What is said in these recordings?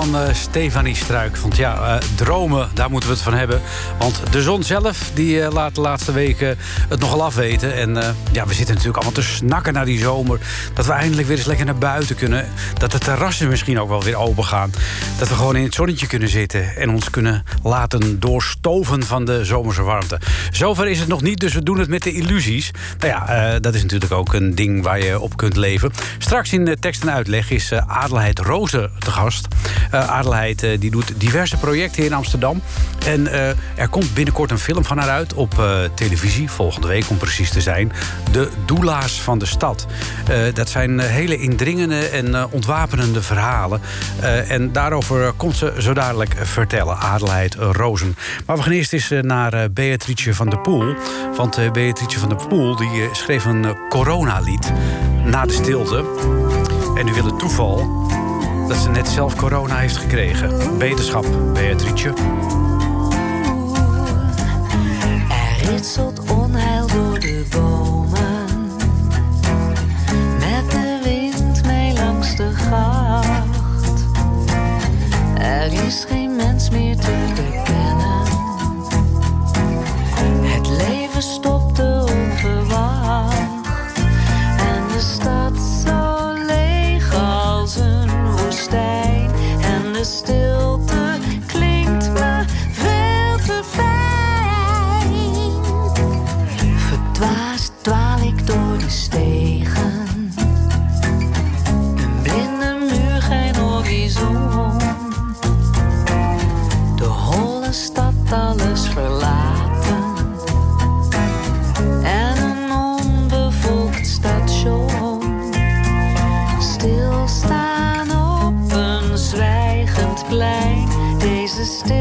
Van eh, Stefanie Struik. Want ja, eh, dromen, daar moeten we het van hebben. Want de zon zelf, die eh, laat de laatste weken het nogal afweten. En ja, we zitten natuurlijk allemaal te snakken naar die zomer. Dat we eindelijk weer eens lekker naar buiten kunnen. Dat de terrassen misschien ook wel weer open gaan. Dat we gewoon in het zonnetje kunnen zitten. En ons kunnen laten doorstoven van de zomerse warmte. Zover is het nog niet, dus we doen het met de illusies. Nou ja, dat is natuurlijk ook een ding waar je op kunt leven. Straks in de tekst en uitleg is Adelheid Rozen te gast. Eh, Adelheid eh, die doet diverse projecten in Amsterdam. En eh, er komt binnenkort een film van haar uit op televisie. Volgende week om precies te zijn. De Doela's van de stad. Dat zijn hele indringende en ontwapenende verhalen. En daarover komt ze zo dadelijk vertellen. Adelheid Rozen. Maar we gaan eerst eens naar Beatrice van der Poel. Want Beatrice van der Poel die, schreef een coronalied na de stilte. En nu wil het toeval dat ze net zelf corona heeft gekregen. Beterschap, Beatrice. Er ritselt onheil door de bomen. Met de wind mee langs de gracht. Er is geen mens meer te bekennen. Het leven stopte to stay.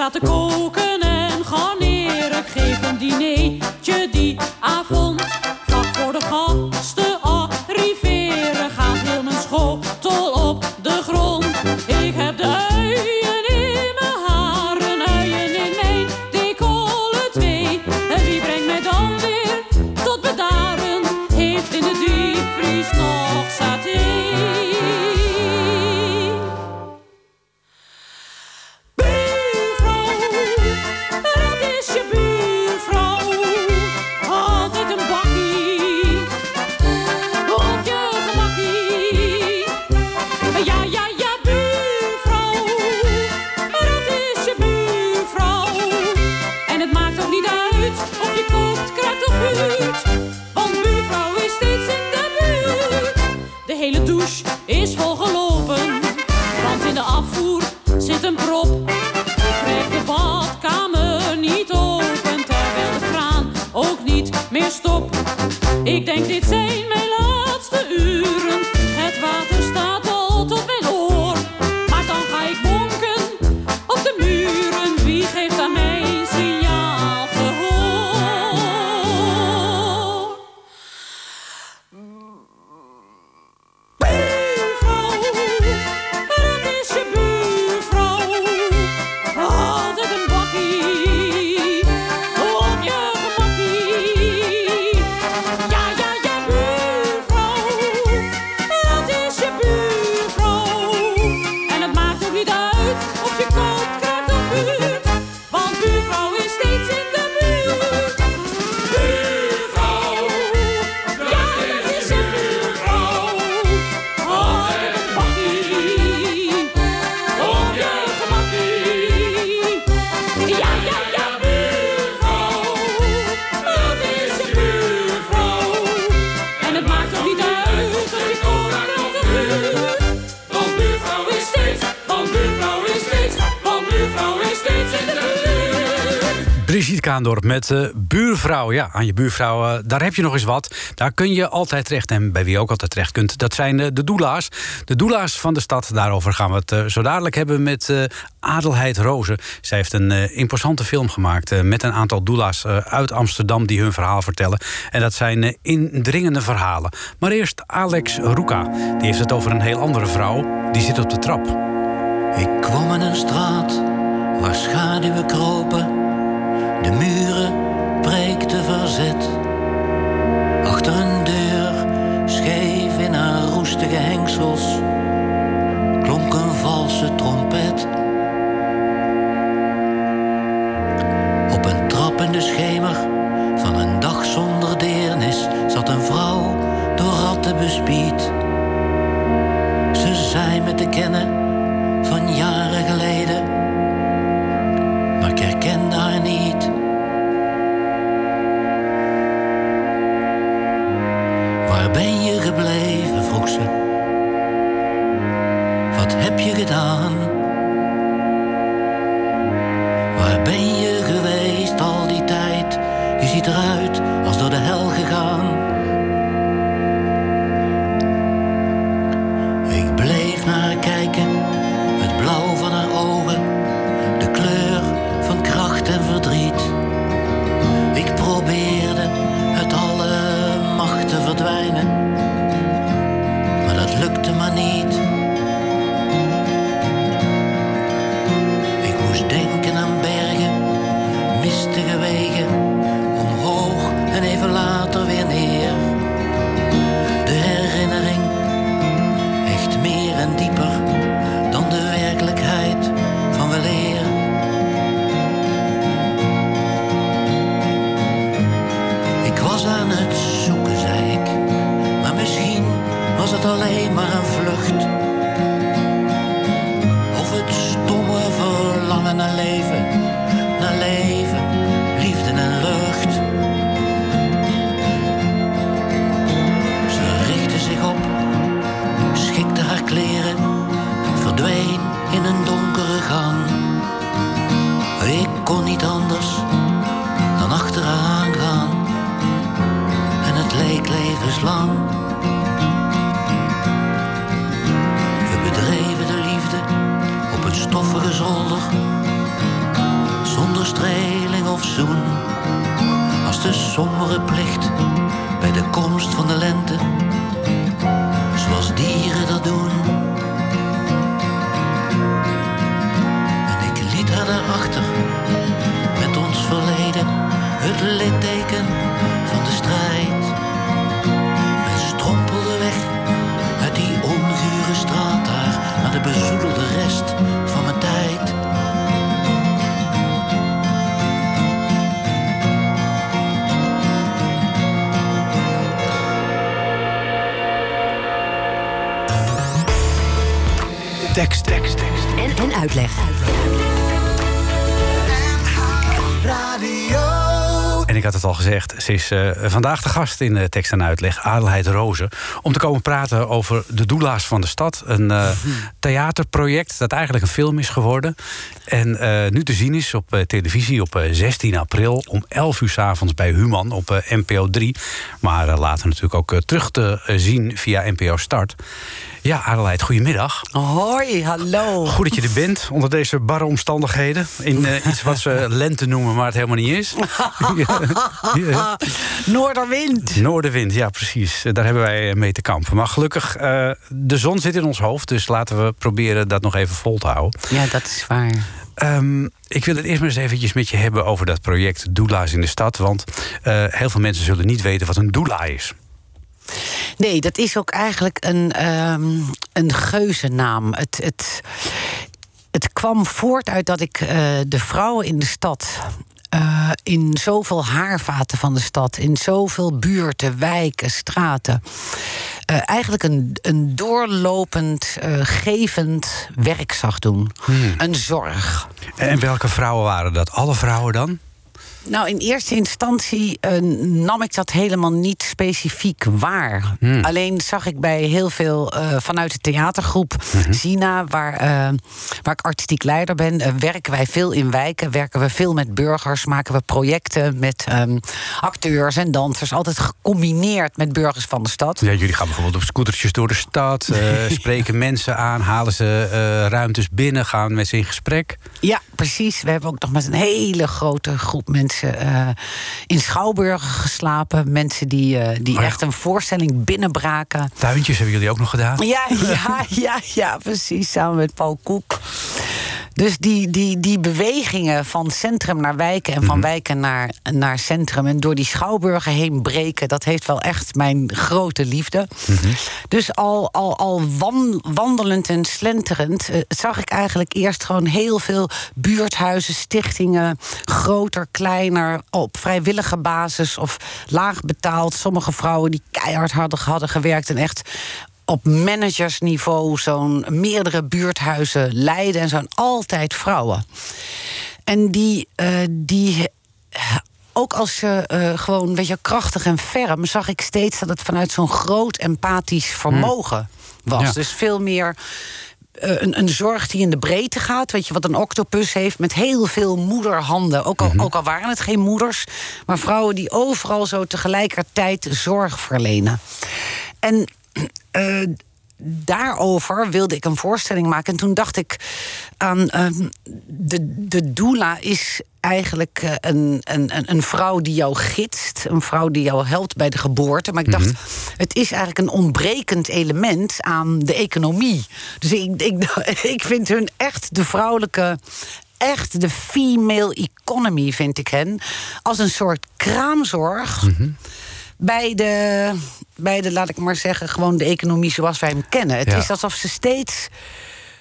Ik sta te koken en garneren. Ik geef dinertje Kaandorp met eh, buurvrouw. Ja, aan je buurvrouw, eh, daar heb je nog eens wat. Daar kun je altijd terecht. En bij wie ook altijd terecht kunt, dat zijn eh, de doela's. De doela's van de stad. Daarover gaan we het zo dadelijk hebben met Adelheid Rozen. Zij heeft een imposante film gemaakt... met een aantal doela's eh, uit Amsterdam die hun verhaal vertellen. En dat zijn indringende verhalen. Maar eerst Alex Roeka. Die heeft het over een heel andere vrouw. Die zit op de trap. Ik kwam in een straat waar schaduwen kropen, de muren breekten verzet. Achter een deur, scheef in haar roestige hengsels, zonder streling of zoen. Als de sombere plicht bij de komst van de lente En, uitleg. En ik had het al gezegd, ze is eh, vandaag de gast in de tekst en uitleg, Adelheid Rozen. Om te komen praten over de doela's van de stad. Een eh, theaterproject dat eigenlijk een film is geworden. En eh, nu te zien is op eh, televisie op eh, 16 april om 11 uur s avonds bij Human op eh, NPO 3. Maar eh, later natuurlijk ook eh, terug te eh, zien via NPO Start. Ja, Adelheid, goedemiddag. Hoi, hallo. Goed dat je er bent onder deze barre omstandigheden. In eh, iets wat ze lente noemen, maar het helemaal niet is. Ja. Noorderwind. Noordenwind, ja precies. Daar hebben wij mee te kampen. Maar gelukkig, eh, de zon zit in ons hoofd. Dus laten we proberen dat nog even vol te houden. Ja, dat is waar. Ehm, ik wil het eerst maar eens eventjes met je hebben over dat project Doula's in de stad. Want eh, heel veel mensen zullen niet weten wat een doula is. Nee, dat is ook eigenlijk een, ehm een geuzennaam. Het, het, het kwam voort uit dat ik eh, de vrouwen in de stad. eh, in zoveel haarvaten van de stad, in zoveel buurten, wijken, straten. eh, eigenlijk een, een doorlopend, gevend werk zag doen. Een zorg. En welke vrouwen waren dat? Alle vrouwen dan? Nou, in eerste instantie eh, nam ik dat helemaal niet specifiek waar. Hmm. Alleen zag ik bij heel veel eh, vanuit de theatergroep Mhm. Zina, waar, eh, waar ik artistiek leider ben, werken wij veel in wijken, werken we veel met burgers, maken we projecten met ehm, acteurs en dansers, altijd gecombineerd met burgers van de stad. Ja, jullie gaan bijvoorbeeld op scootertjes door de stad, spreken mensen aan, halen ze ruimtes binnen, gaan met ze in gesprek. Ja, precies. We hebben ook nog met een hele grote groep mensen eh, in Schouwburgen geslapen. Mensen die, eh, die Oh ja. echt een voorstelling binnenbraken. Tuintjes hebben jullie ook nog gedaan. Ja, ja, ja, ja, precies. Samen met Paul Koek. Dus die, die, die bewegingen van centrum naar wijken en van Mhm. wijken naar, naar centrum en door die schouwburgen heen breken, dat heeft wel echt mijn grote liefde. Mhm. Dus al, al, al wan- wandelend en slenterend eh, zag ik eigenlijk eerst gewoon heel veel buurthuizen, stichtingen, groter, kleiner, op vrijwillige basis of laag betaald. Sommige vrouwen die keihard hadden, hadden gewerkt en echt op managersniveau zo'n meerdere buurthuizen leiden en zo'n altijd vrouwen. En die, eh, die ook als ze eh, gewoon weet je, krachtig en ferm, zag ik steeds dat het vanuit zo'n groot empathisch vermogen was. Ja. Dus veel meer. eh, Een, een zorg die in de breedte gaat. Weet je wat een octopus heeft met heel veel moederhanden. Ook al, ook al waren het geen moeders. Maar vrouwen die overal zo tegelijkertijd zorg verlenen. En eh, daarover wilde ik een voorstelling maken. En toen dacht ik aan ehm, de, de doula is eigenlijk eh, een, een, een- vrouw die jou gidst. Een vrouw die jou helpt bij de geboorte. Maar ik dacht, het is eigenlijk een ontbrekend element aan de economie. Dus ik, ik, ik vind hun echt de vrouwelijke echt de female economy, vind ik hen. Als een soort kraamzorg. Bij de, bij de, laat ik maar zeggen, gewoon de economie zoals wij hem kennen. Het Ja. is alsof ze steeds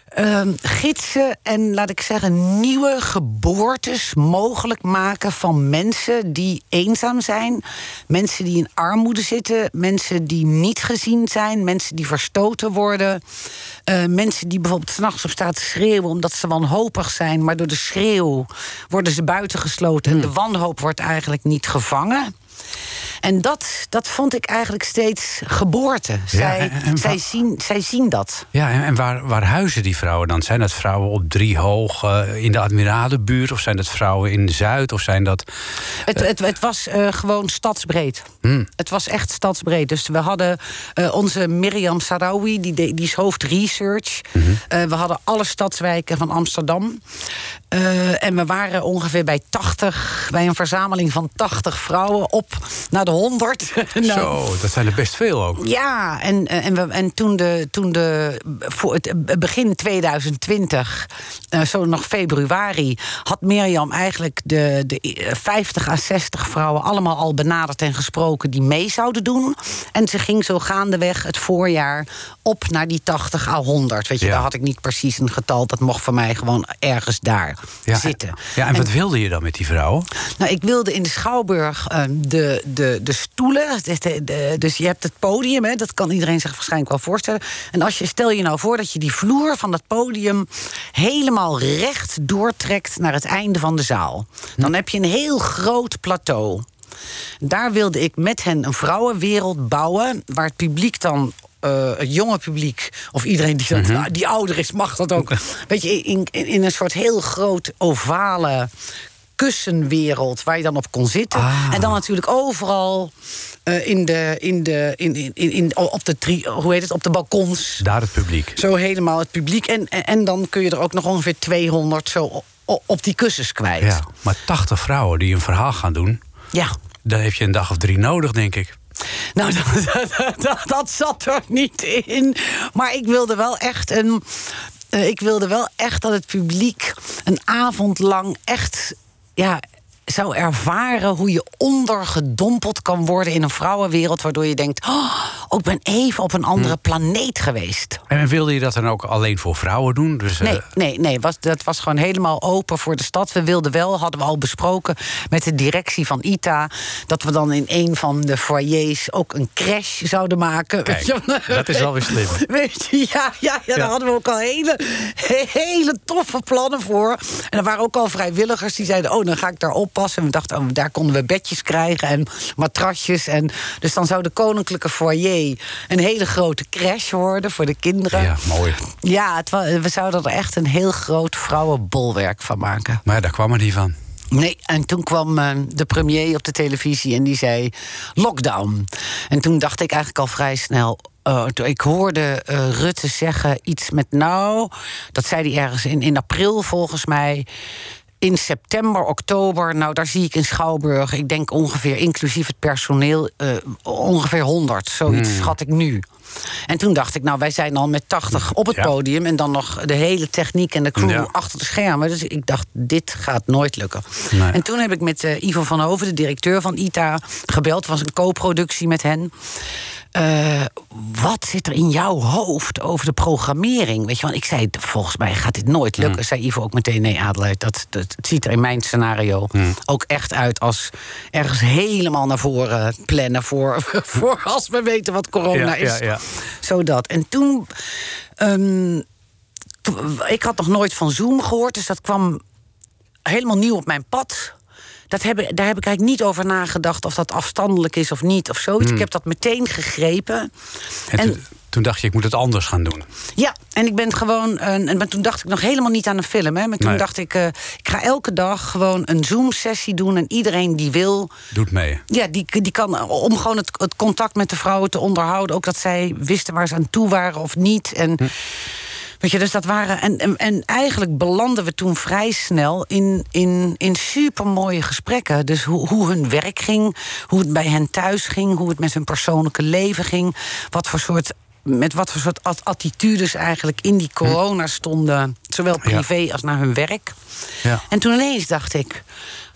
ehm, gidsen en, laat ik zeggen, nieuwe geboortes mogelijk maken van mensen die eenzaam zijn. Mensen die in armoede zitten. Mensen die niet gezien zijn. Mensen die verstoten worden. eh, mensen die bijvoorbeeld s'nachts op straat schreeuwen omdat ze wanhopig zijn. Maar door de schreeuw worden ze buitengesloten. En de wanhoop wordt eigenlijk niet gevangen. En dat, dat vond ik eigenlijk steeds geboorte. Zij, en- en zij, zien, zij zien dat. Ja, en, en waar, waar huizen die vrouwen dan? Zijn dat vrouwen op Driehoog eh, in de Admiralenbuurt? Of zijn dat vrouwen in Zuid? Of zijn dat... Het, het, het was eh, gewoon stadsbreed. Hmm. Het was echt stadsbreed. Dus we hadden eh, onze Mirjam Sarawi, die, die is hoofd research. Mhm. Eh, we hadden alle stadswijken van Amsterdam. Eh, en we waren ongeveer bij 80, bij een verzameling van 80 vrouwen op naar de 100. Nou, Zo, dat zijn er best veel ook. Ja, en, eh, en, we, en toen, de, toen de, voor het eh, begin 2020, eh, zo nog februari, had Mirjam eigenlijk de, de eh, 50 à 60 vrouwen allemaal al benaderd en gesproken die mee zouden doen. En ze ging zo gaandeweg het voorjaar op naar die 80 à 100. Weet je, Ja. daar had ik niet precies een getal, dat mocht voor mij gewoon ergens daar Ja, zitten. Ja, en, wat wilde je dan met die vrouwen? Nou, ik wilde in de Schouwburg de, de, de stoelen. de- de- de- dus je hebt het podium, hè, dat kan iedereen zich waarschijnlijk wel voorstellen. En als je, stel je nou voor dat je die vloer van dat podium helemaal recht doortrekt naar het einde van de zaal. Dan heb je een heel groot plateau. Daar wilde ik met hen een vrouwenwereld bouwen, waar het publiek dan. eh, het jonge publiek, of iedereen die, dat, Mhm. die ouder is, mag dat ook. Weet je, in, in, in een soort heel groot ovale kussenwereld waar je dan op kon zitten. Ah. En dan natuurlijk overal eh, in de, in de, in, in, in, op de tri, hoe heet het, op de balkons. Daar het publiek. Zo helemaal het publiek. En, en, en dan kun je er ook nog ongeveer 200 zo op, die kussens kwijt. Ja, maar 80 vrouwen die een verhaal gaan doen... ja. dan heb je een dag of drie nodig, denk ik. Nou, dat, dat, dat, dat zat er niet in. Maar ik wilde wel echt een. eh, ik wilde wel echt dat het publiek een avond lang echt. Ja, zou ervaren hoe je ondergedompeld kan worden in een vrouwenwereld. Waardoor je denkt: oh, ik ben even op een andere Hm. planeet geweest. En wilde je dat dan ook alleen voor vrouwen doen? Dus, eh, Nee, nee, nee was, dat was gewoon helemaal open voor de stad. We wilden wel, hadden we al besproken met de directie van ITA... dat we dan in een van de foyers ook een crash zouden maken. Kijk, dat is wel weer slim. Weet je, ja, ja, ja, daar Ja. hadden we ook al hele, hele toffe plannen voor. En er waren ook al vrijwilligers die zeiden... oh, dan ga ik daar op En we dachten, oh, daar konden we bedjes krijgen en matrasjes. En, dus dan zou de koninklijke foyer een hele grote crash worden voor de kinderen. Ja, mooi. Ja, het we zouden er echt een heel groot vrouwenbolwerk van maken. Maar ja, daar kwam er niet van. Nee, en toen kwam eh, de premier op de televisie en die zei lockdown. En toen dacht ik eigenlijk al vrij snel. toen ik hoorde eh, Rutte zeggen iets met nou, dat zei hij ergens in, in april volgens mij. In september, oktober, nou daar zie ik in Schouwburg, ik denk ongeveer inclusief het personeel, eh, ongeveer 100. Zoiets schat ik nu. En toen dacht ik, nou, wij zijn al met 80 op het Ja. podium. En dan nog de hele techniek en de crew Ja. achter de schermen. Dus ik dacht, dit gaat nooit lukken. Nee. En toen heb ik met eh, Ivo van Hoven, de directeur van ITA, gebeld. Het was een co-productie met hen. Eh, wat zit er in jouw hoofd over de programmering? Weet je, want ik zei, volgens mij gaat dit nooit lukken. Hmm. Zei Ivo ook meteen, nee Adelheid, dat, ziet er in mijn scenario Hmm. ook echt uit als ergens helemaal naar voren plannen voor, voor als we weten wat corona Ja, is. ja, ja. Zodat. En toen. ehm, ik had nog nooit van Zoom gehoord, dus dat kwam helemaal nieuw op mijn pad. Dat heb, daar heb ik eigenlijk niet over nagedacht of dat afstandelijk is of niet of zoiets. Ik heb dat meteen gegrepen. Hmm. En, En- toen, dacht je, ik moet het anders gaan doen. Ja, en ik ben gewoon. en maar toen dacht ik nog helemaal niet aan een film. Hè, maar toen Nee. dacht ik, eh, ik ga elke dag gewoon een Zoom-sessie doen. En iedereen die wil, Doet mee. ja, die, die kan om gewoon het, het contact met de vrouwen te onderhouden. Ook dat zij wisten waar ze aan toe waren of niet. En, weet je, dus dat waren. En, en, en eigenlijk belanden we toen vrij snel in, in, in supermooie gesprekken. Dus hoe, hoe hun werk ging, hoe het bij hen thuis ging, hoe het met hun persoonlijke leven ging. Wat voor soort. Met wat voor soort at- attitudes eigenlijk in die corona stonden. Zowel privé als naar hun werk. Ja. En toen ineens dacht ik: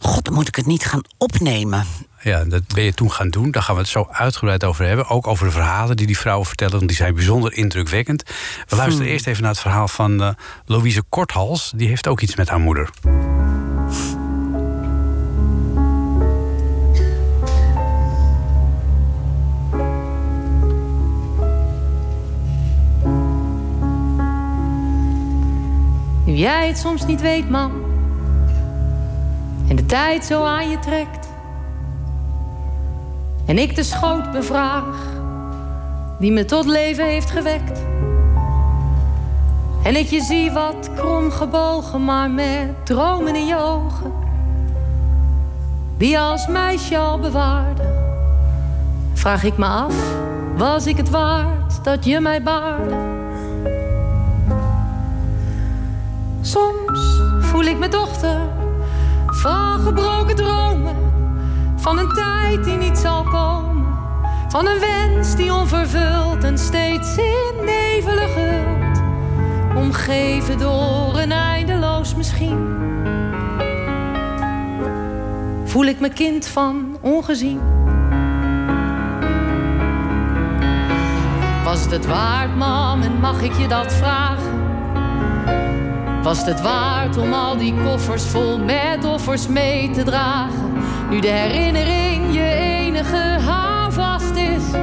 God, dan moet ik het niet gaan opnemen. Ja, dat ben je toen gaan doen. Daar gaan we het zo uitgebreid over hebben. Ook over de verhalen die die vrouwen vertellen. Want die zijn bijzonder indrukwekkend. We luisteren eerst even naar het verhaal van eh, Louise Korthals. Die heeft ook iets met haar moeder. Nu jij het soms niet weet, man. En de tijd zo aan je trekt. En ik de schoot bevraag. Die me tot leven heeft gewekt. En ik je zie wat krom gebogen, maar met dromen in je ogen. Die als meisje al bewaarde. Vraag ik me af, was ik het waard dat je mij baarde? Soms voel ik me dochter van gebroken dromen. Van een tijd die niet zal komen. Van een wens die onvervuld en steeds in nevelen gehuld. Omgeven door een eindeloos misschien. Voel ik me kind van ongezien. Was het het waard, mam, en mag ik je dat vragen? Was het waard om al die koffers vol met offers mee te dragen? Nu de herinnering je enige houvast is.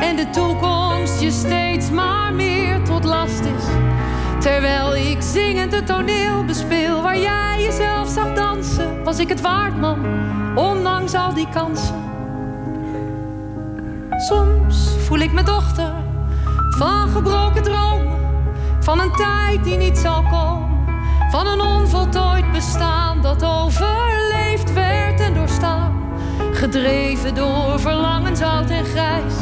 En de toekomst je steeds maar meer tot last is. Terwijl ik zingend het toneel bespeel waar jij jezelf zag dansen. Was ik het waard, man, ondanks al die kansen. Soms voel ik me dochter van gebroken dromen. Van een tijd die niet zal komen. Van een onvoltooid bestaan dat overleefd werd en doorstaan. Gedreven door verlangens oud en grijs.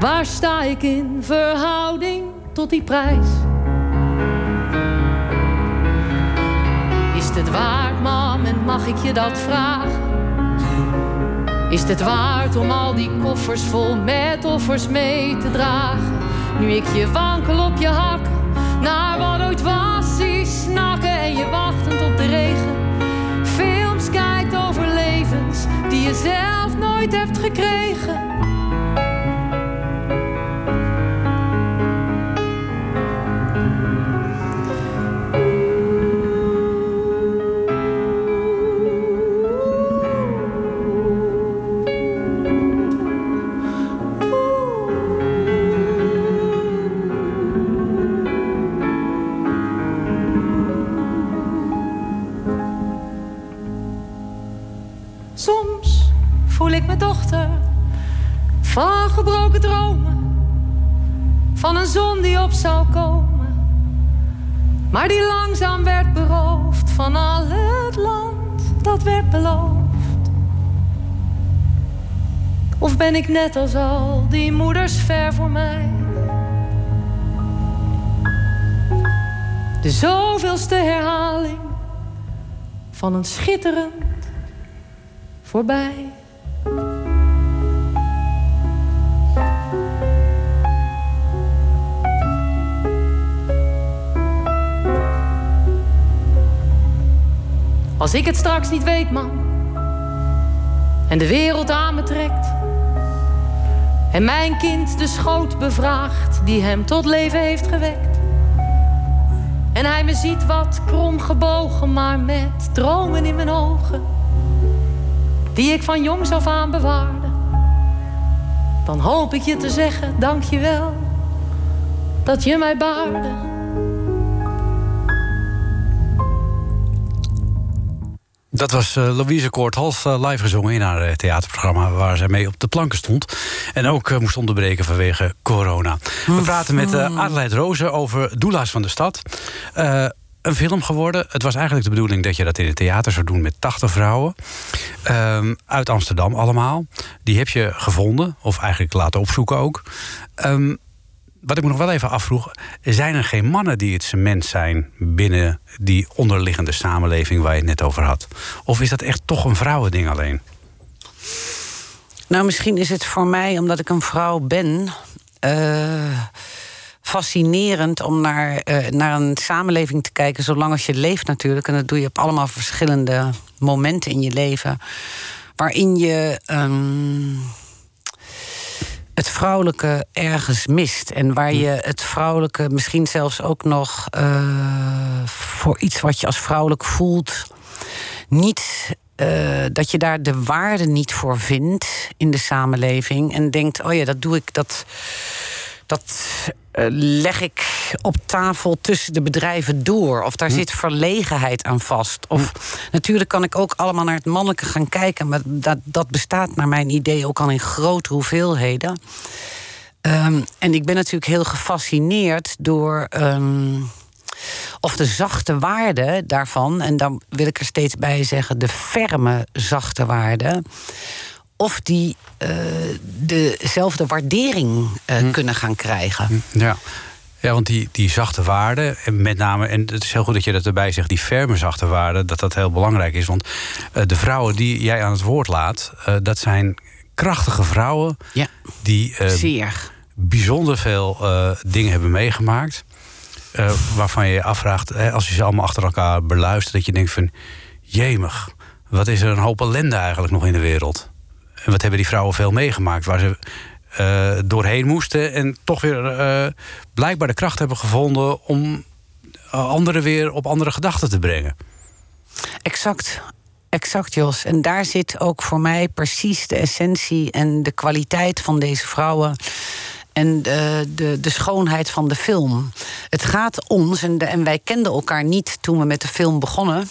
Waar sta ik in verhouding tot die prijs? Is het waard, mam, en mag ik je dat vragen? Is het waard om al die koffers vol met offers mee te dragen? Nu ik je wankel op je hak, naar wat ooit was, zie snakken en je wachtend op de regen. Films kijkt over levens die je zelf nooit hebt gekregen. Gebroken dromen. Van een zon die op zou komen. Maar die langzaam werd beroofd van al het land dat werd beloofd. Of ben ik net als al die moeders ver voor mij? De zoveelste herhaling van een schitterend voorbij. Als ik het straks niet weet, man, en de wereld aan me trekt, en mijn kind de schoot bevraagt die hem tot leven heeft gewekt. En hij me ziet wat krom gebogen, maar met dromen in mijn ogen, die ik van jongs af aan bewaarde. Dan hoop ik je te zeggen, dank je wel, dat je mij baarde. Dat was eh, Louise Koorthals uh, live gezongen in haar eh, theaterprogramma... waar zij mee op de planken stond. En ook eh, moest onderbreken vanwege corona. We praten met uh, Adelheid Rozen over Doela's van de Stad. Een film geworden. Het was eigenlijk de bedoeling dat je dat in het theater zou doen met 80 vrouwen. Um, uit Amsterdam allemaal. Die heb je gevonden, of eigenlijk laten opzoeken ook. Um, wat ik me nog wel even afvroeg, zijn er geen mannen die het cement zijn binnen die onderliggende samenleving waar je het net over had? Of is dat echt toch een vrouwending alleen? Nou, misschien is het voor mij, omdat ik een vrouw ben, uh, fascinerend om naar, uh, naar een samenleving te kijken, zolang als je leeft natuurlijk. En dat doe je op allemaal verschillende momenten in je leven. Waarin je. Um, het vrouwelijke ergens mist. En waar je het vrouwelijke misschien zelfs ook nog uh, voor iets wat je als vrouwelijk voelt, niet. Uh, dat je daar de waarde niet voor vindt in de samenleving. En denkt: oh ja, dat doe ik. Dat, dat leg ik op tafel tussen de bedrijven door. Of daar hm. zit verlegenheid aan vast. Of hm. natuurlijk kan ik ook allemaal naar het mannelijke gaan kijken. Maar dat, dat bestaat naar mijn idee ook al in grote hoeveelheden. Um, en ik ben natuurlijk heel gefascineerd door. Um, of de zachte waarde daarvan, en dan wil ik er steeds bij zeggen, de ferme zachte waarde of die uh, dezelfde waardering uh, hm. kunnen gaan krijgen. Ja. Ja, want die, die zachte waarden, en met name, en het is heel goed dat je dat erbij zegt, die ferme zachte waarden, dat dat heel belangrijk is. Want uh, de vrouwen die jij aan het woord laat, uh, dat zijn krachtige vrouwen ja, die zeer. bijzonder veel dingen hebben meegemaakt. waarvan je je afvraagt, als je ze allemaal achter elkaar beluistert, dat je denkt van, jemig, wat is er een hoop ellende eigenlijk nog in de wereld? En wat hebben die vrouwen veel meegemaakt, waar ze uh, doorheen moesten en toch weer uh, blijkbaar de kracht hebben gevonden om anderen weer op andere gedachten te brengen. Exact. Exact, Jos. En daar zit ook voor mij precies de essentie en de kwaliteit van deze vrouwen en de, de, de, schoonheid van de film. Het gaat ons, en wij kenden elkaar niet toen we met de film begonnen.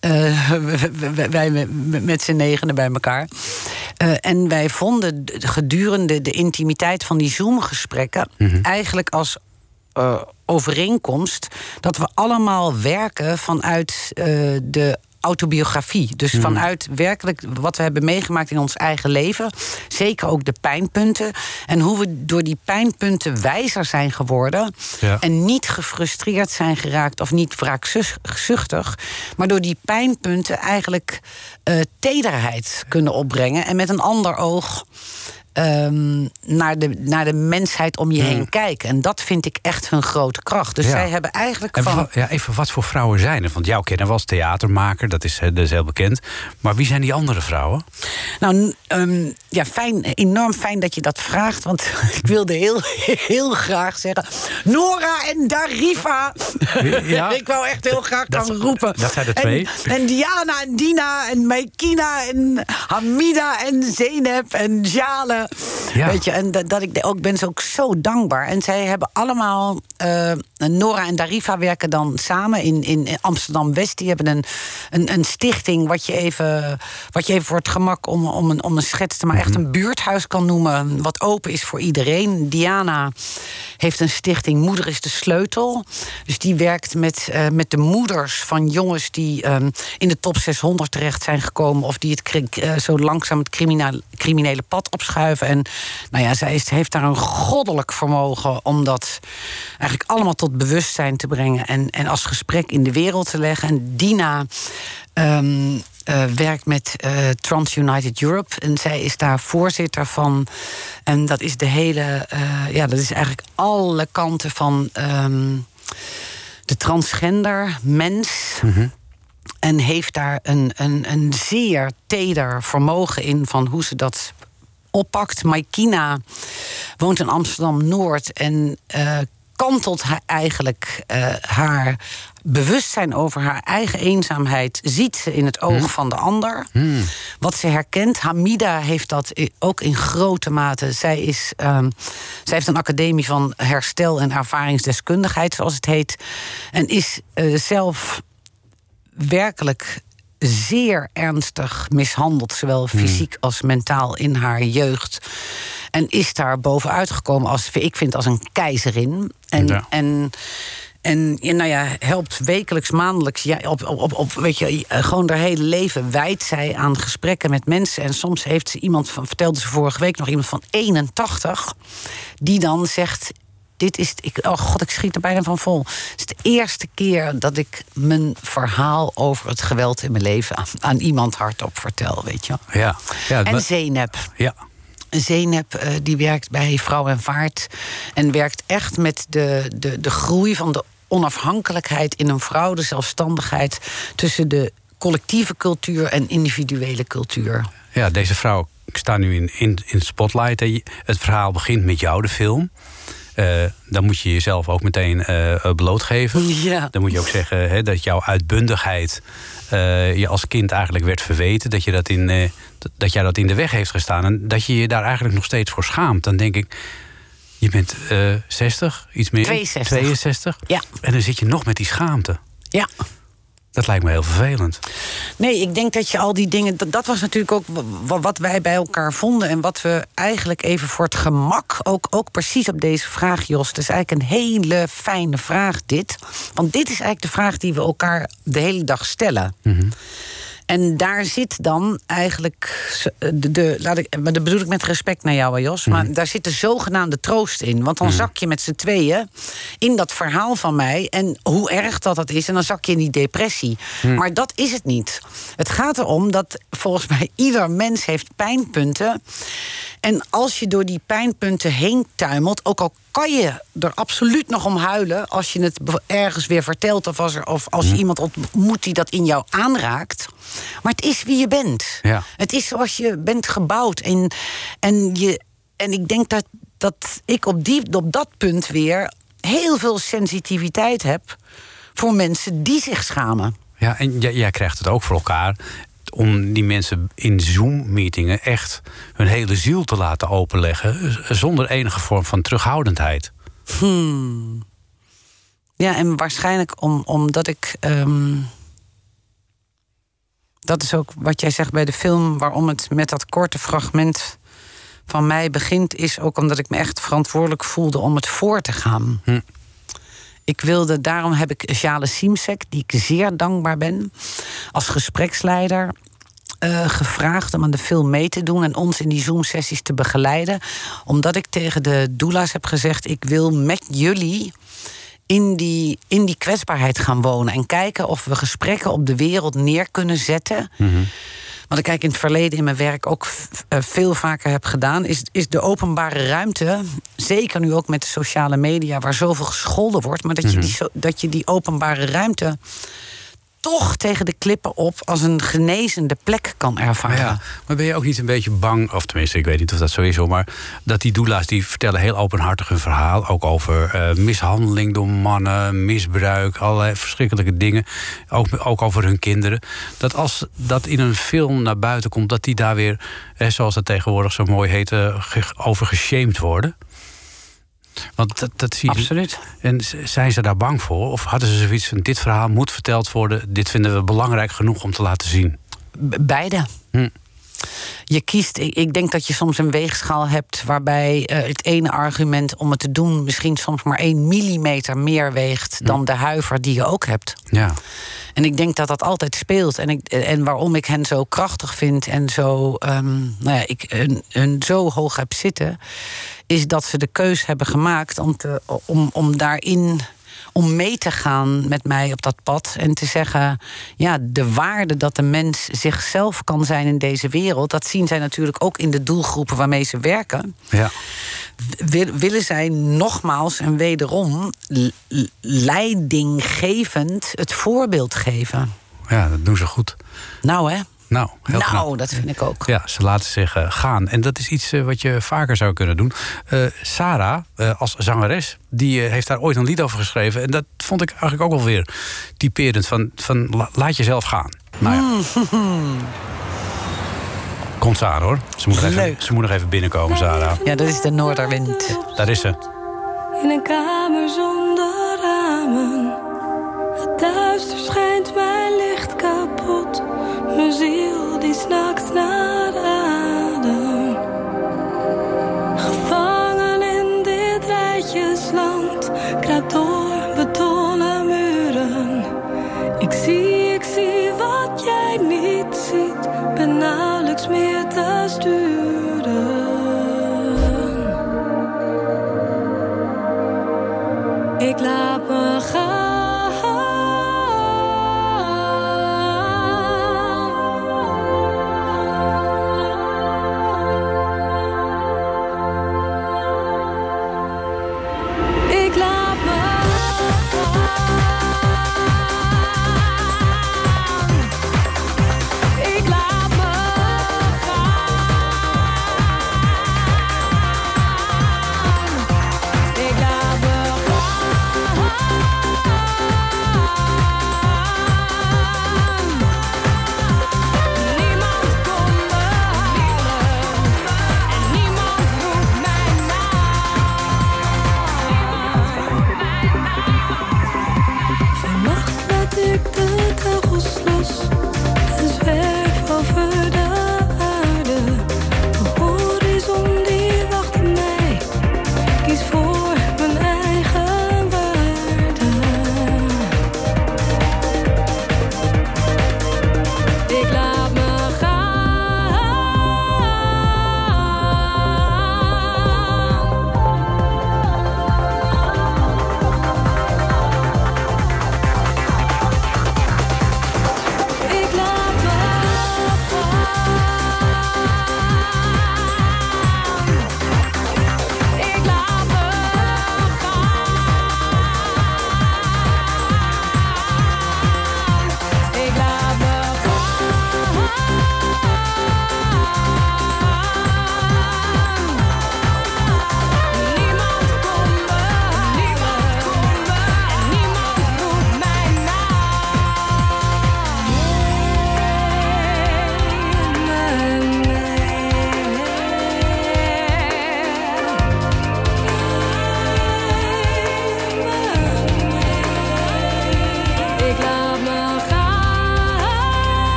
Uh, wij met z'n negenen bij elkaar. Uh, en wij vonden gedurende de intimiteit van die Zoom-gesprekken mm -hmm. eigenlijk als uh, overeenkomst dat we allemaal werken vanuit de autobiografie. Dus mm. vanuit werkelijk wat we hebben meegemaakt in ons eigen leven. Zeker ook de pijnpunten. En hoe we door die pijnpunten wijzer zijn geworden. Ja. En niet gefrustreerd zijn geraakt of niet wraakzuchtig. Maar door die pijnpunten eigenlijk uh, tederheid kunnen opbrengen. En met een ander oog um, naar, de, naar de mensheid om je hmm. heen kijken. En dat vind ik echt hun grote kracht. Dus ja. zij hebben eigenlijk en van... Ja, even, wat voor vrouwen zijn er? Want jou kennen we als theatermaker, dat is, dat is heel bekend. Maar wie zijn die andere vrouwen? Nou, um, ja, fijn, enorm fijn dat je dat vraagt. Want ik wilde heel, heel graag zeggen... Nora en Darifa. Ja. ik wou echt heel graag Dat- kan roepen. dat zijn En- twee. En, Diana en Dina en Maikina en Hamida en Zeynep en Jale. Ja. Weet je, en dat, dat ik ook ben ze ook zo dankbaar. En zij hebben allemaal... eh, Nora en Darifa werken dan samen in, in Amsterdam-West. Die hebben een, een, een stichting wat je even, wat je even voor het gemak om, om, een, om een schets te maken... echt een buurthuis kan noemen, wat open is voor iedereen. Diana heeft een stichting Moeder is de Sleutel. Dus die werkt met, eh, met de moeders van jongens die ehm, in de top 600 terecht zijn gekomen... of die het eh, zo langzaam het criminele, criminele pad opschuiven. En nou ja, zij is, heeft daar een goddelijk vermogen om dat eigenlijk allemaal tot bewustzijn te brengen... en, en als gesprek in de wereld te leggen. En Dina... ehm, eh, werkt met eh, Trans United Europe. En zij is daar voorzitter van. En dat is de hele. eh, ja, dat is eigenlijk alle kanten van ehm, de transgender mens. En heeft daar een, een, een zeer teder vermogen in van hoe ze dat oppakt. Maikina woont in Amsterdam Noord en eh, kantelt haar eigenlijk eh, haar bewustzijn over haar eigen eenzaamheid. Ziet ze in het oog van de ander. Wat ze herkent. Hamida heeft dat ook in grote mate. Zij, is, ehm, zij heeft een academie van herstel en ervaringsdeskundigheid, zoals het heet. En is eh, zelf werkelijk zeer ernstig mishandeld, zowel fysiek als mentaal in haar jeugd. En is daar bovenuit gekomen als, ik vind, als een keizerin. En, Ja. en, en ja, nou ja, helpt wekelijks, maandelijks, ja, op, op, op, op, weet je, eh, gewoon haar hele leven wijdt zij aan gesprekken met mensen. En soms heeft ze iemand van, vertelde ze vorige week nog iemand van 81, die dan zegt. Dit is, ik, oh god, ik schiet er bijna van vol. Het is de eerste keer dat ik mijn verhaal over het geweld in mijn leven aan, aan iemand hardop vertel, weet je. wel. Ja. ja En maar- Zeynep. ja. Zeynep eh, die werkt bij Vrouw en Vaart. En werkt echt met de, de, de groei van de onafhankelijkheid in een vrouw, de zelfstandigheid tussen de collectieve cultuur en individuele cultuur. Ja, deze vrouw staat nu in, in, in het spotlight. Het verhaal begint met jou, de film. Eh, dan moet je jezelf ook meteen eh, eh, blootgeven. Ja. Dan moet je ook zeggen hè, dat jouw uitbundigheid je als kind eigenlijk werd verweten. Dat, je dat, in, dat- jij dat in de weg heeft gestaan. En dat je je daar eigenlijk nog steeds voor schaamt. Dan denk ik, je bent eh 60, iets meer. 62. 62. Ja. En dan zit je nog met die schaamte. Ja. Dat lijkt me heel vervelend. Nee, ik denk dat je al die dingen. Dat, dat was natuurlijk ook wa- wa- wat wij bij elkaar vonden. En wat we eigenlijk even voor het gemak. Ook, ook precies op deze vraag, Jos. Het is eigenlijk een hele fijne vraag, dit. Want dit is eigenlijk de vraag die we elkaar de hele dag stellen. En daar zit dan eigenlijk. De, de, laat ik, maar dat bedoel ik met respect naar jou, Jos. Maar daar zit de zogenaamde troost in. Want dan zak je met z'n tweeën in dat verhaal van mij. En hoe erg dat dat is. En dan zak je in die depressie. Maar dat is het niet. Het gaat erom dat volgens mij ieder mens heeft pijnpunten. En als je door die pijnpunten heen tuimelt, ook al kan je er absoluut nog om huilen als je het ergens weer vertelt of als, er, of als je iemand ontmoet die dat in jou aanraakt. Maar het is wie je bent. Ja. Het is zoals je bent gebouwd. En, en, je, en ik denk dat, dat ik op, die, op dat punt weer heel veel sensitiviteit heb voor mensen die zich schamen. Ja, en jij, jij krijgt het ook voor elkaar om die mensen in Zoom-meetingen echt hun hele ziel te laten openleggen, zonder enige vorm van terughoudendheid. Ja, en waarschijnlijk om, omdat ik. ehm, dat is ook wat jij zegt bij de film, waarom het met dat korte fragment van mij begint, is ook omdat ik me echt verantwoordelijk voelde om het voor te gaan. Hm. Ik wilde, daarom heb ik Jale Simsek, die ik zeer dankbaar ben, als gespreksleider eh, gevraagd om aan de film mee te doen en ons in die Zoom-sessies te begeleiden. Omdat ik tegen de doula's heb gezegd: ik wil met jullie in die, in die kwetsbaarheid gaan wonen. En kijken of we gesprekken op de wereld neer kunnen zetten. Wat ik eigenlijk in het verleden in mijn werk ook eh, veel vaker heb gedaan, is, is de openbare ruimte. Zeker nu ook met de sociale media, waar zoveel gescholden wordt, maar dat, je, die, so- dat je die openbare ruimte toch tegen de klippen op als een genezende plek kan ervaren. Ja, maar ben je ook niet een beetje bang, of tenminste, ik weet niet of dat zo is maar dat die doula's die vertellen heel openhartig hun verhaal, ook over eh, mishandeling door mannen, misbruik, allerlei verschrikkelijke dingen, ook, ook over hun kinderen. Dat als dat in een film naar buiten komt, dat die daar weer, zoals dat tegenwoordig zo mooi heet, ge- over geshamed worden. Want dat, dat zie je. Absoluut. En zijn ze daar bang voor? Of hadden ze zoiets van: dit verhaal moet verteld worden, dit vinden we belangrijk genoeg om te laten zien? B- beide. Hm. Je kiest, ik, denk dat je soms een weegschaal hebt waarbij eh, het ene argument om het te doen misschien soms maar één millimeter meer weegt dan de huiver die je ook hebt. Ja. En ik denk dat dat altijd speelt. En, ik, en waarom ik hen zo krachtig vind en zo, ehm, nou ja, ik hun, hun zo hoog heb zitten, is dat ze de keus hebben gemaakt om, te, om, om daarin. Om mee te gaan met mij op dat pad en te zeggen: ja, de waarde dat de mens zichzelf kan zijn in deze wereld, dat zien zij natuurlijk ook in de doelgroepen waarmee ze werken ja. wil- willen zij nogmaals en wederom leidinggevend het voorbeeld geven. Ja, dat doen ze goed. Nou hè? Nou, heel nou, knap. dat vind ik ook. Ja, ze laten zich eh, gaan. En dat is iets eh, wat je vaker zou kunnen doen. Eh, Sarah, eh, als zangeres, die heeft daar ooit een lied over geschreven. En dat vond ik eigenlijk ook wel weer typerend. Van, van la- laat jezelf gaan. Nou ja. Komt Sarah hoor. Ze moet, nog even, ze moet nog even binnenkomen, Sarah. Ja, dat is de Noorderwind. Daar is ze. In een kamer zonder ramen. Het duister schijnt mijn licht kapot. Mijn ziel die snakt naar adem. Gevangen in dit rijtjesland. Kruip door betonnen muren. Ik zie, ik zie wat jij niet ziet. Ben nauwelijks meer te sturen. Ik laat me gaan.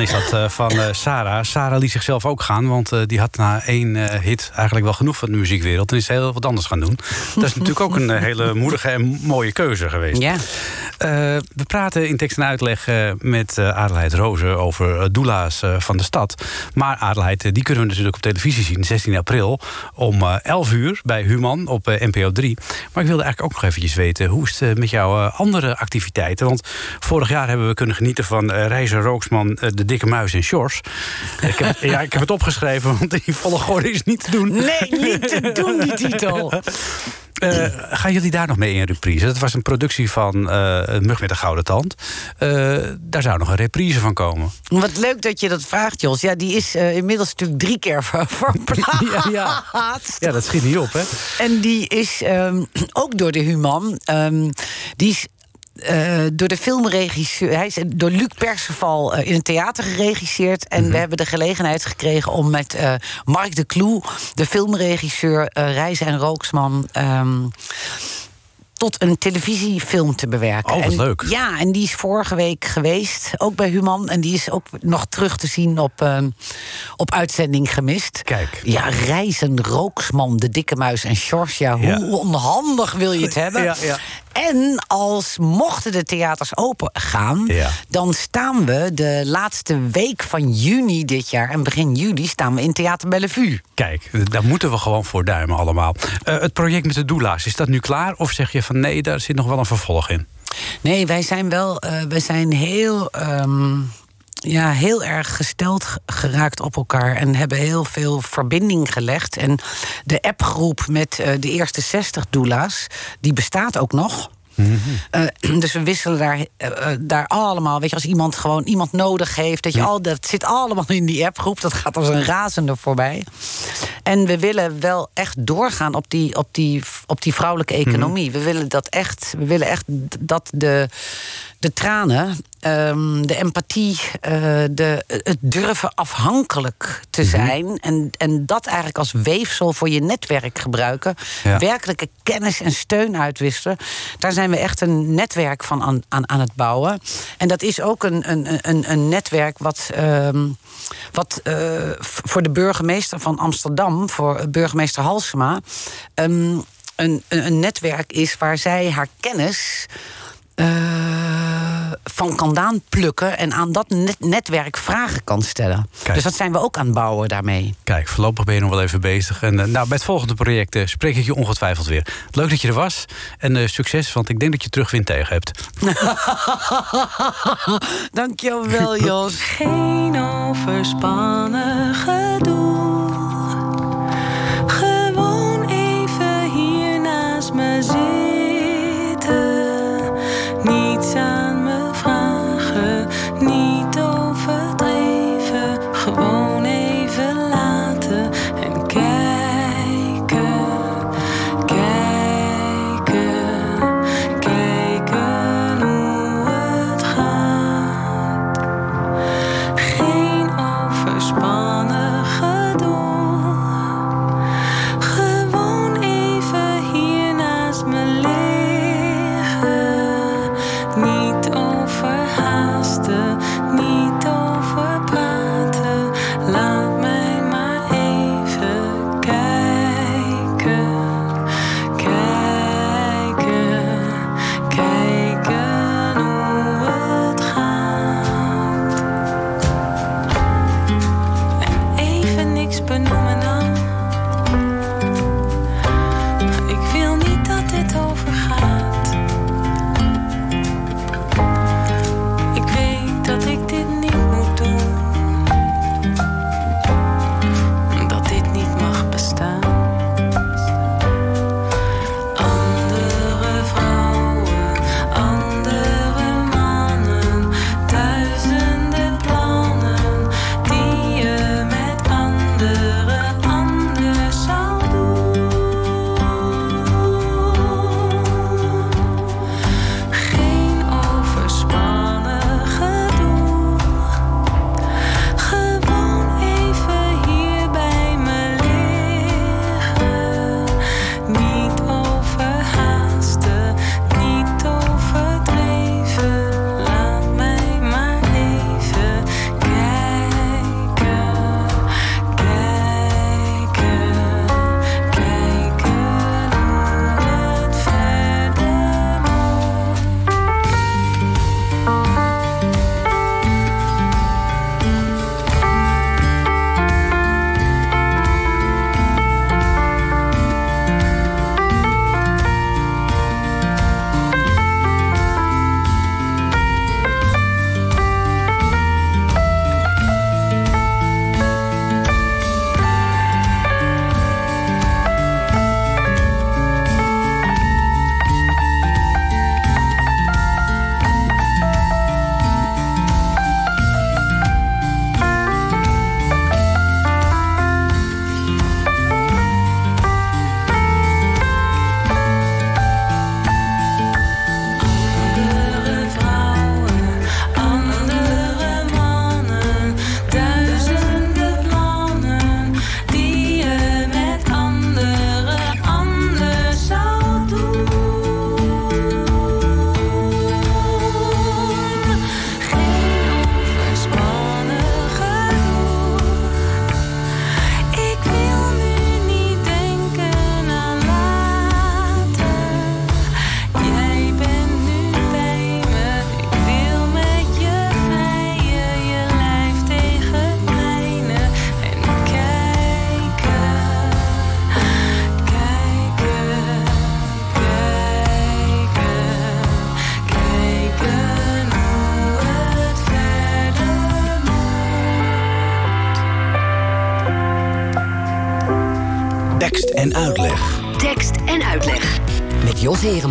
Is dat eh, van eh, Sarah. Sarah liet zichzelf ook gaan, want eh, die had na één hit eigenlijk wel genoeg van de muziekwereld. En is heel wat anders gaan doen. Dat is natuurlijk ook een hele moedige en mooie keuze geweest. Ja. Eh, we praten in tekst en uitleg eh, met uh, Adelheid Rozen over doula's van de stad. Maar Adelheid, die kunnen we natuurlijk op televisie zien, 16 april om 11 uur bij Human op NPO 3. Maar ik wilde eigenlijk ook nog eventjes weten, hoe is het met jouw andere activiteiten? Want vorig jaar hebben we kunnen genieten van Reizer Rooksman, De Dikke Muis en Sjors. ik, heb, ja, ik heb het opgeschreven, want die volgorde is niet te doen. Nee, niet te doen, die titel. Uh, gaan jullie daar nog mee in reprise? Dat was een productie van uh, Mug met een Gouden Tand. Uh, daar zou nog een reprise van komen. Wat leuk dat je dat vraagt, Jos. Ja, die is inmiddels natuurlijk drie keer verplaatst. ja, ja. ja, dat schiet niet op, hè? En die is um, ook door de Human. Um, die is uh, door de filmregisseur. Hij is door Luc Perceval uh, in een theater geregisseerd. En we hebben de gelegenheid gekregen om met uh, Mark de Kloe, de filmregisseur, Reizen en Rooksman. Um, tot een televisiefilm te bewerken. Oh, wat en, leuk. Ja, en die is vorige week geweest, ook bij Human. En die is ook nog terug te zien op, uh, op uitzending gemist. Kijk. Ja, Reizen, Rooksman, De Dikke Muis en Sjors. Ja, hoe onhandig wil je het hebben? Ja, ja. En als mochten de theaters open gaan, ja. dan staan we de laatste week van juni dit jaar en begin juli staan we in Theater Bellevue. Kijk, daar moeten we gewoon voor duimen allemaal. Uh, het project met de doula's, is dat nu klaar? Of zeg je van nee, daar zit nog wel een vervolg in? Nee, wij zijn wel, uh, wij zijn heel. Um, ja, heel erg gesteld geraakt op elkaar en hebben heel veel verbinding gelegd. En de appgroep met uh, de eerste 60 doula's, die bestaat ook nog. -hmm. uh, dus we wisselen daar, uh, daar allemaal. Weet je, als iemand gewoon iemand nodig heeft, dat, je al, dat zit allemaal in die appgroep. Dat gaat als een razende voorbij. En we willen wel echt doorgaan op die, op die, op die vrouwelijke economie. Mm -hmm. We willen dat echt. We willen echt dat de de tranen, um, de empathie, uh, de, het durven afhankelijk te zijn. Mm -hmm. en, en dat eigenlijk als weefsel voor je netwerk gebruiken. Ja. Werkelijke kennis en steun uitwisselen. Daar zijn we echt een netwerk van aan, aan, aan het bouwen. En dat is ook een, een, een, een netwerk wat. Um, wat uh, voor de burgemeester van Amsterdam, voor burgemeester Halsema, um, een, een netwerk is waar zij haar kennis uh, van kan plukken en aan dat net netwerk vragen kan stellen. Kijk. Dus dat zijn we ook aan het bouwen daarmee. Kijk, voorlopig ben je nog wel even bezig. En uh, nou, bij het volgende project uh, spreek ik je ongetwijfeld weer. Leuk dat je er was en uh, succes, want ik denk dat je terugwind tegen hebt. Dankjewel, Jos. Geen overspannen gedoe.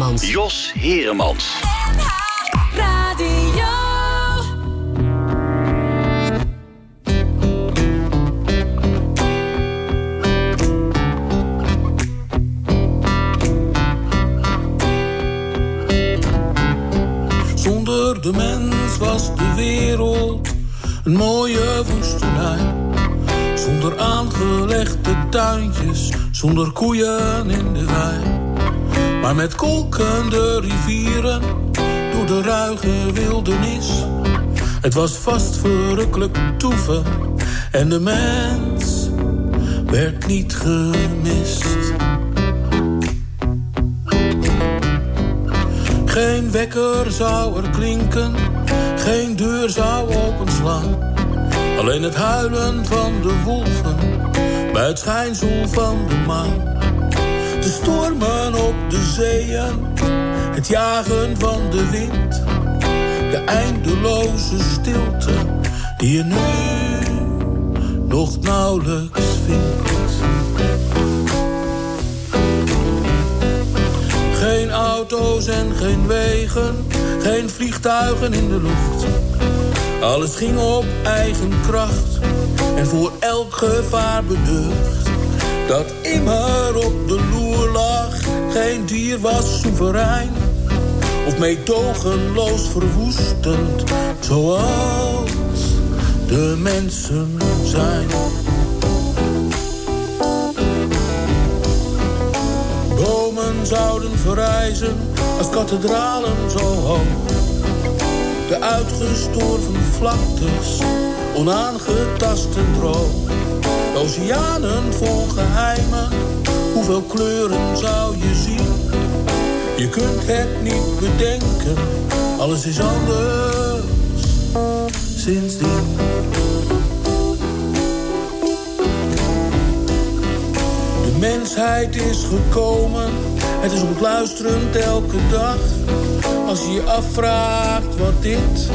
Heremans. Jos Heremans. Radio. Zonder de mens was de wereld een mooie woestenij. Zonder aangelegde tuintjes, zonder koeien in de. Maar met kolkende rivieren door de ruige wildernis. Het was vast verrukkelijk toeven en de mens werd niet gemist. Geen wekker zou er klinken, geen deur zou openslaan. Alleen het huilen van de wolven bij het schijnsel van de maan. De stormen op het jagen van de wind. De eindeloze stilte die je nu nog nauwelijks vindt. Geen auto's en geen wegen, geen vliegtuigen in de lucht. Alles ging op eigen kracht en voor elk gevaar beducht. Dat immer op de geen dier was soeverein. Of meedogenloos verwoestend, zoals de mensen zijn. Bomen zouden verrijzen als kathedralen zo hoog. De uitgestorven vlaktes, onaangetast en droog. Oceanen vol geheimen, hoeveel kleuren zou je zien? Je kunt het niet bedenken, alles is anders sindsdien. De mensheid is gekomen, het is ontluisterend elke dag. Als je je afvraagt wat dit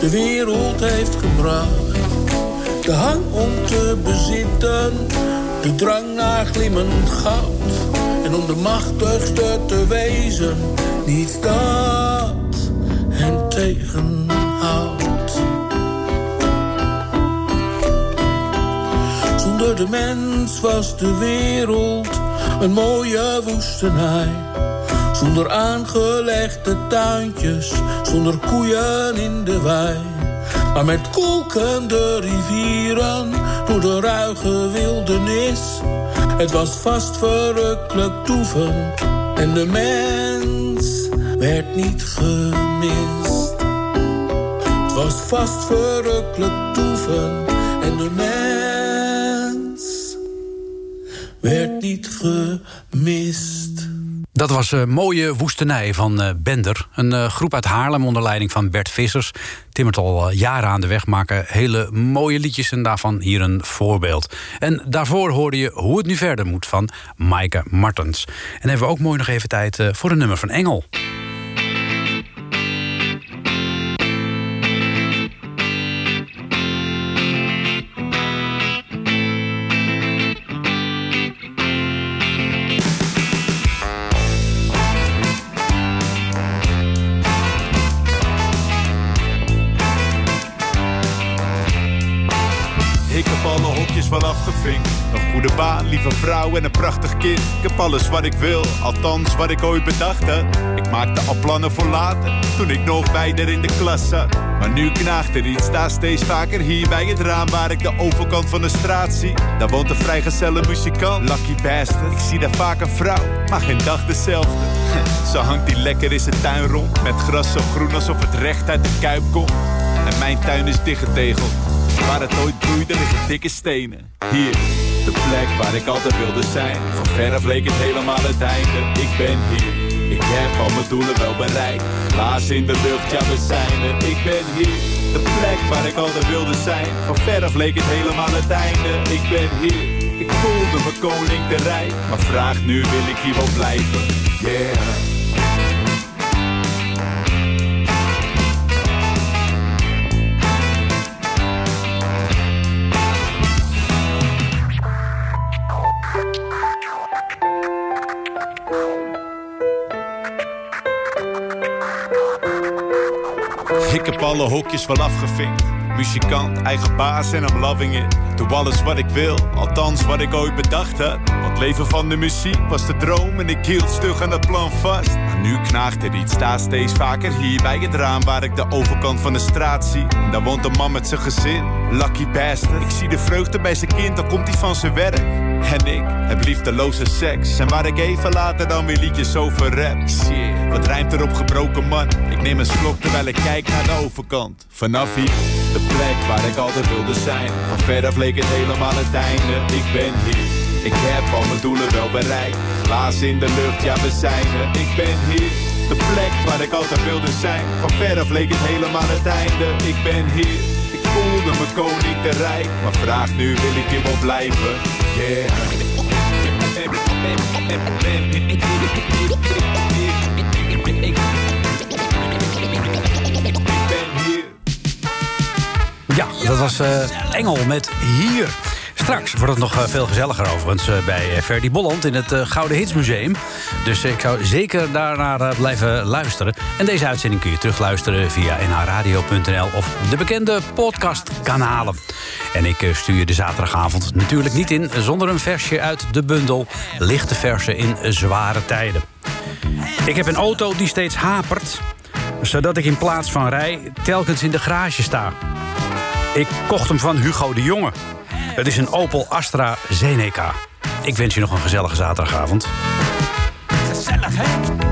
de wereld heeft gebracht. De hang om te bezitten, de drang naar glimmend goud. En om de machtigste te wezen, niets dat hen tegenhoudt. Zonder de mens was de wereld een mooie woestenij. Zonder aangelegde tuintjes, zonder koeien in de wei. Maar met kolkende rivieren door de ruige wildernis. Het was vast verrukkelijk toeven en de mens werd niet gemist. Het was vast verrukkelijk toeven en de mens werd niet gemist. Dat was uh, Mooie Woestenij van uh, Bender. Een uh, groep uit Haarlem onder leiding van Bert Vissers. Timmert al jaren aan de weg, maken hele mooie liedjes... en daarvan hier een voorbeeld. En daarvoor hoorde je Hoe het nu verder moet van Maaike Martens. En hebben we ook mooi nog even tijd voor een nummer van Engel. Lieve vrouw en een prachtig kind. Ik heb alles wat ik wil, althans wat ik ooit bedacht had. Ik maakte al plannen voor later, toen ik nog bij in de klas zat. Maar nu knaagt er iets, sta steeds vaker hier bij het raam waar ik de overkant van de straat zie. Daar woont een vrijgezelle muzikant, Lucky Bastard. Ik zie daar vaak een vrouw, maar geen dag dezelfde. Zo hangt die lekker in zijn tuin rond, met gras zo groen alsof het recht uit de kuip komt. En mijn tuin is dichtgetegeld. Waar het ooit bloeide liggen dikke stenen. Hier, de plek waar ik altijd wilde zijn. Van verre leek het helemaal het einde. Ik ben hier, ik heb al mijn doelen wel bereikt. Laas in de lucht, ja we zijn er. Ik ben hier, de plek waar ik altijd wilde zijn. Van verre leek het helemaal het einde. Ik ben hier, ik voelde me koning te. Maar vraag nu, wil ik hier wel blijven? Yeah. Ik heb alle hokjes wel afgevinkt. Muzikant, eigen baas en I'm loving it. Doe alles wat ik wil, althans wat ik ooit bedacht had. Want leven van de muziek was de droom en ik hield stug aan dat plan vast. Maar nu knaagt er iets, sta steeds vaker hier bij het raam waar ik de overkant van de straat zie. Daar woont een man met zijn gezin, lucky bastard. Ik zie de vreugde bij zijn kind, dan komt hij van zijn werk. En ik heb liefdeloze seks. En waar ik even later dan weer liedjes over rap. Wat rijmt er op gebroken man? Ik neem een slok terwijl ik kijk naar de overkant. Vanaf hier, de plek waar ik altijd wilde zijn. Van ver af leek het helemaal het einde. Ik ben hier, ik heb al mijn doelen wel bereikt. Glaas in de lucht, ja we zijn er. Ik ben hier, de plek waar ik altijd wilde zijn. Van ver af leek het helemaal het einde. Ik ben hier, voelde me koning te rijk. Maar vraag nu, wil ik hier wel blijven? Ja, dat was eh, Engel met Hier. Straks wordt het nog eh, veel gezelliger overigens eh, bij eh, Ferdy Bolland in het Gouden Hitsmuseum. Dus ik zou zeker daarnaar blijven luisteren. En deze uitzending kun je terugluisteren via nhradio.nl of de bekende podcastkanalen. En ik stuur je de zaterdagavond natuurlijk niet in zonder een versje uit de bundel Lichte Versen in Zware Tijden. Ik heb een auto die steeds hapert, zodat ik in plaats van rij telkens in de garage sta. Ik kocht hem van Hugo de Jonge. Het is een Opel Astra Zeneca. Ik wens je nog een gezellige zaterdagavond. Gezellig, hè?